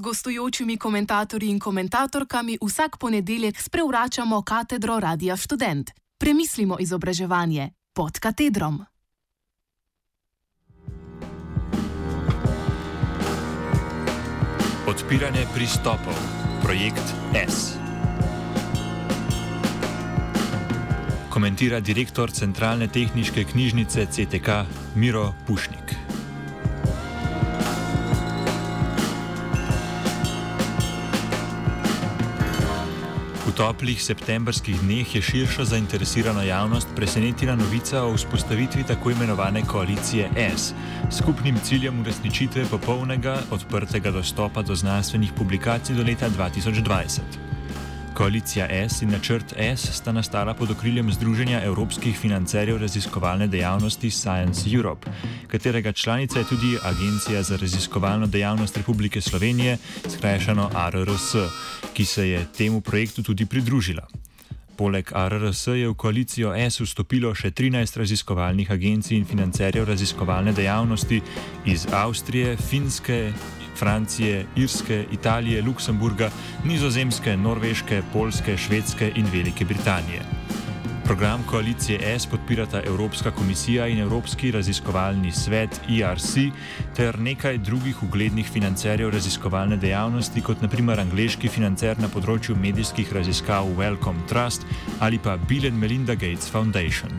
gostujočimi komentatorji in komentatorkami vsak ponedeljek sprevračamo katedro Radia Student. Premislimo izobraževanje pod katedrom. Odpiranje pristopov. Projekt S. Komentira direktor Centralne tehniške knjižnice CTK Miro Pušnik. Toplih septembrskih dneh je širša zainteresirana javnost presenetila novica o vzpostavitvi tako imenovane koalicije S, skupnim ciljem uresničitve popolnega odprtega dostopa do znanstvenih publikacij do leta 2020. Koalicija S in načrt S sta nastala pod okriljem Združenja evropskih financerjev raziskovalne dejavnosti Science Europe, katerega članica je tudi Agencija za raziskovalno dejavnost Republike Slovenije, skrajšano ARRS, ki se je temu projektu tudi pridružila. Poleg ARRS je v koalicijo S vstopilo še 13 raziskovalnih agencij in financerjev raziskovalne dejavnosti iz Avstrije, Finske, Francije, Irske, Italije, Luksemburga, Nizozemske, Norveške, Polske, Švedske in Velike Britanije. Program koalicije S podpirata Evropska komisija in Evropski raziskovalni svet ERC ter nekaj drugih uglednih financerjev raziskovalne dejavnosti, kot naprimer angliški financer na področju medijskih raziskav Wellcome Trust ali pa Bill and Melinda Gates Foundation.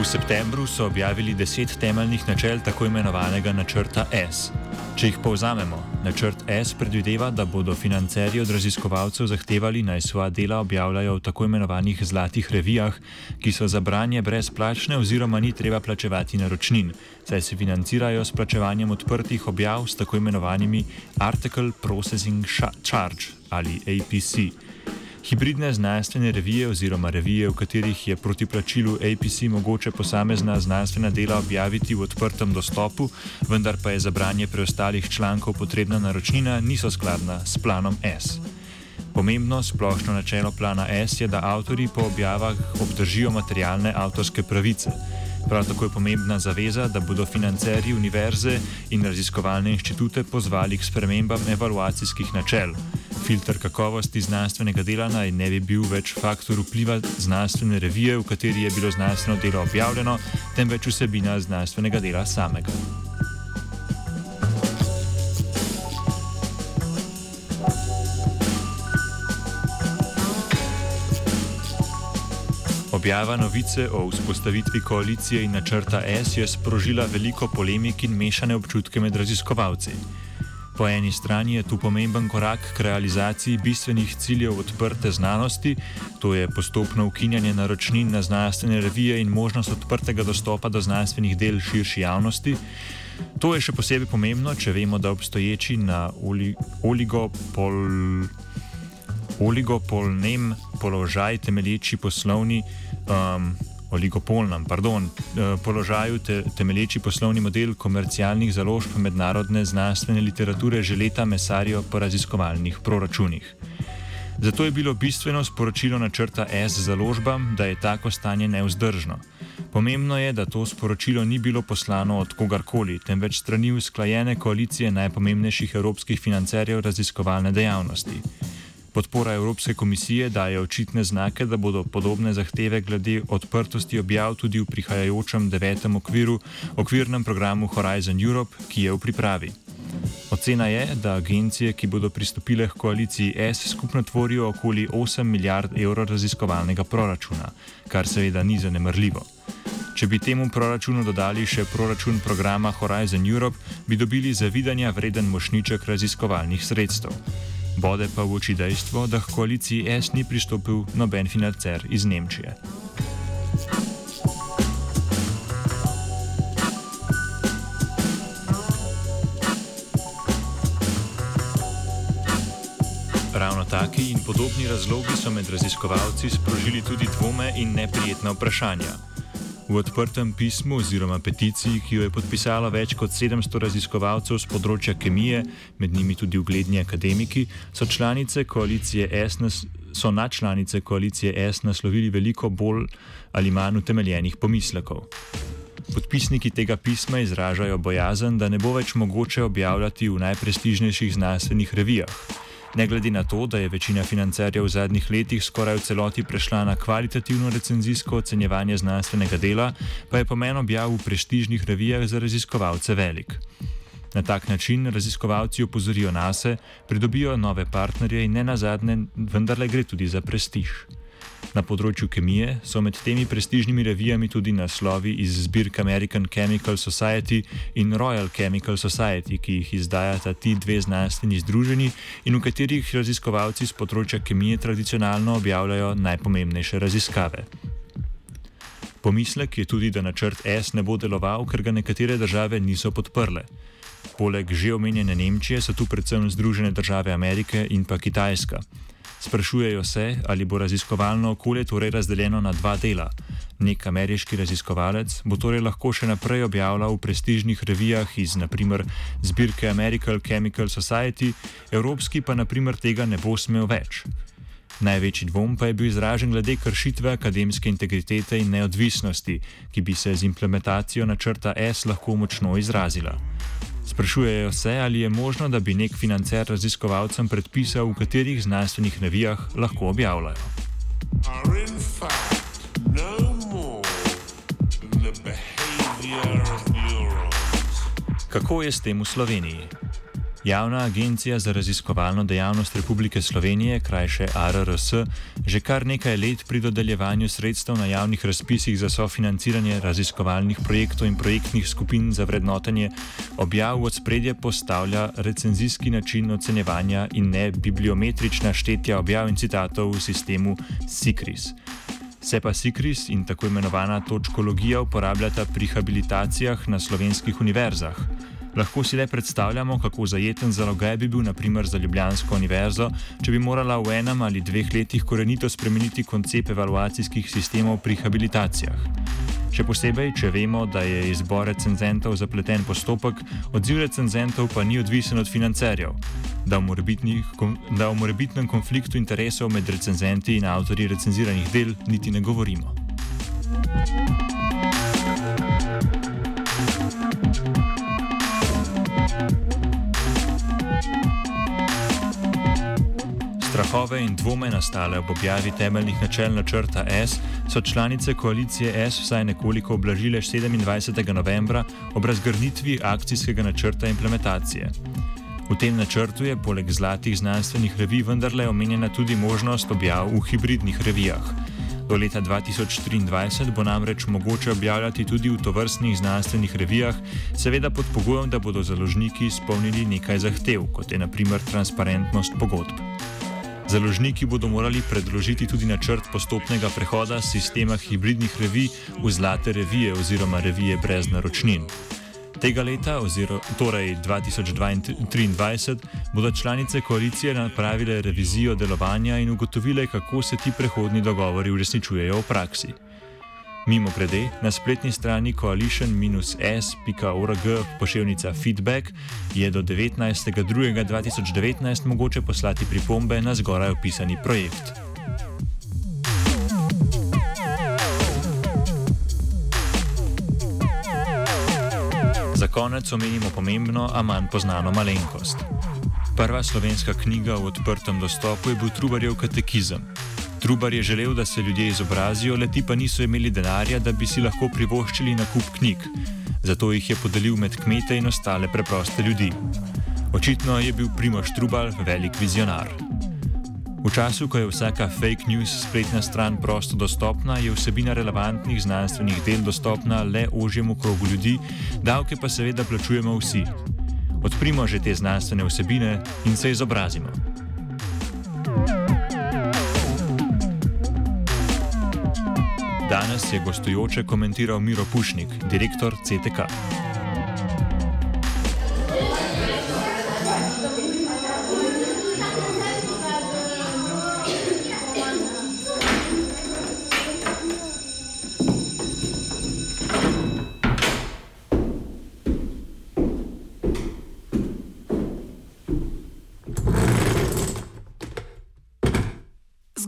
V septembru so objavili deset temeljnih načel tako imenovanega načrta S. Če jih povzamemo, načrt S predvideva, da bodo financerji od raziskovalcev zahtevali naj svoja dela objavljajo v tako imenovanih zlatih revijah, ki so za branje brezplačne oziroma ni treba plačevati naročnin, saj se financirajo s plačevanjem odprtih objav s tako imenovanimi Article Processing Charge ali APC. Hibridne znanstvene revije oziroma revije, v katerih je proti plačilu APC mogoče posamezna znanstvena dela objaviti v odprtem dostopu, vendar pa je za branje preostalih člankov potrebna naročnina, niso skladna s planom S. Pomembno splošno načelo plana S je, da avtori po objavah obdržijo materialne avtorske pravice. Prav tako je pomembna zaveza, da bodo financerji univerze in raziskovalne inštitute pozvali k spremembam evaluacijskih načel filter kakovosti znanstvenega dela naj ne bi bil več faktor vpliva znanstvene revije, v kateri je bilo znanstveno delo objavljeno, temveč vsebina znanstvenega dela samega. Objava novice o vzpostavitvi koalicije in načrta S je sprožila veliko polemik in mešane občutke med raziskovalci. Po eni strani je tu pomemben korak k realizaciji bistvenih ciljev odprte znanosti, to je postopno ukinjanje naročnin na znanstvene revije in možnost odprtega dostopa do znanstvenih del širši javnosti. To je še posebej pomembno, če vemo, da obstoječi na oli, oligopol, oligopolnem položaj temelječi poslovni. Um, oligopolnem pardon, eh, položaju te, temelječi poslovni model komercialnih založb mednarodne znanstvene literature že leta mesarijo po raziskovalnih proračunih. Zato je bilo bistveno sporočilo načrta S založbam, da je tako stanje neuzdržno. Pomembno je, da to sporočilo ni bilo poslano od kogarkoli, temveč strani usklajene koalicije najpomembnejših evropskih financerjev raziskovalne dejavnosti. Podpora Evropske komisije daje očitne znake, da bodo podobne zahteve glede odprtosti objav tudi v prihajajočem devetem okviru, okvirnem programu Horizon Europe, ki je v pripravi. Ocena je, da agencije, ki bodo pristopile k koaliciji S, skupno tvorijo okoli 8 milijard evrov raziskovalnega proračuna, kar seveda ni zanemrljivo. Če bi temu proračunu dodali še proračun programa Horizon Europe, bi dobili zavidanja vreden mošniček raziskovalnih sredstev. Bode pa v oči dejstvo, da k koaliciji S ni pristopil noben financer iz Nemčije. Ravno taki in podobni razlogi so med raziskovalci sprožili tudi dvome in neprijetna vprašanja. V odprtem pismu oziroma peticiji, ki jo je podpisalo več kot 700 raziskovalcev z področja kemije, med njimi tudi ugledni akademiki, so članice koalicije S so nadčlanice koalicije S naslovili veliko bolj ali manj utemeljenih pomislekov. Podpisniki tega pisma izražajo bojazen, da ne bo več mogoče objavljati v najprestižnejših znanstvenih revijah. Ne glede na to, da je večina financerjev v zadnjih letih skoraj v celoti prešla na kvalitativno recenzijsko ocenjevanje znanstvenega dela, pa je pomen objav v prestižnih revijah za raziskovalce velik. Na tak način raziskovalci opozorijo nas, pridobijo nove partnerje in ne nazadnje, vendarle gre tudi za prestiž. Na področju kemije so med temi prestižnimi revijami tudi naslovi iz zbirke American Chemical Society in Royal Chemical Society, ki jih izdajata ti dve znanstveni združeni in v katerih raziskovalci z področja kemije tradicionalno objavljajo najpomembnejše raziskave. Pomislek je tudi, da načrt S ne bo deloval, ker ga nekatere države niso podprle. Poleg že omenjene Nemčije so tu predvsem Združene države Amerike in pa Kitajska. Sprašujejo se, ali bo raziskovalno okolje torej razdeljeno na dva dela. Nek ameriški raziskovalec bo torej lahko še naprej objavljal v prestižnih revijah iz naprimer zbirke American Chemical Society, evropski pa naprimer tega ne bo smel več. Največji dvom pa je bil izražen glede kršitve akademske integritete in neodvisnosti, ki bi se z implementacijo načrta S lahko močno izrazila. Sprašujejo se, ali je možno, da bi nek financer raziskovalcem predpisal, v katerih znanstvenih revijah lahko objavljajo. No Kako je s tem v Sloveniji? Javna agencija za raziskovalno dejavnost Republike Slovenije, krajše ARRS, že kar nekaj let pri dodeljevanju sredstev na javnih razpisih za sofinanciranje raziskovalnih projektov in projektnih skupin za vrednotenje objav v spredje postavlja recenzijski način ocenjevanja in ne bibliometrična štetja objav in citatov v sistemu SICRIS. Se pa SICRIS in tako imenovana točkologija uporabljata pri habilitacijah na slovenskih univerzah. Lahko si le predstavljamo, kako zajeten zalogaj bi bil naprimer za Ljubljansko univerzo, če bi morala v enem ali dveh letih korenito spremeniti koncept evaluacijskih sistemov pri habilitacijah. Še posebej, če vemo, da je izbor recenzentov zapleten postopek, odziv recenzentov pa ni odvisen od financerjev, da o morebitnem konfliktu interesov med recenzenti in avtorji recenziranih del niti ne govorimo. Thank you. Strahove in dvome nastale ob objavi temeljnih načel načrta S so članice koalicije S vsaj nekoliko oblažile 27. novembra ob razgrnitvi akcijskega načrta implementacije. V tem načrtu je poleg zlatih znanstvenih revij vendarle omenjena tudi možnost objav v hibridnih revijah. Do leta 2023 bo namreč mogoče objavljati tudi v tovrstnih znanstvenih revijah, seveda pod pogojem, da bodo založniki izpolnili nekaj zahtev, kot je naprimer transparentnost pogodb. Založniki bodo morali predložiti tudi načrt postopnega prehoda sistema hibridnih revij v zlate revije oziroma revije brez naročnin. Tega leta, oziroma torej 2023, bodo članice koalicije napravile revizijo delovanja in ugotovile, kako se ti prehodni dogovori uresničujejo v praksi. Mimo grede, na spletni strani coalition-s.org pošiljnica feedback je do 19.2.2019 mogoče poslati pripombe na zgoraj opisani projekt. Za konec omenimo pomembno, a manj znano malenkost. Prva slovenska knjiga v odprtem dostopu je bil Trubarjev katekizem. Trubar je želel, da se ljudje izobrazijo, leti pa niso imeli denarja, da bi si lahko privoščili nakup knjig. Zato jih je podelil med kmete in ostale preproste ljudi. Očitno je bil Primoš Trubar velik vizionar. V času, ko je vsaka fake news spletna stran prosto dostopna, je vsebina relevantnih znanstvenih del dostopna le ožjemu krogu ljudi, davke pa seveda plačujemo vsi. Odprimo že te znanstvene vsebine in se izobrazimo. Danes je gostujoče komentiral Miro Pušnik, direktor CTK.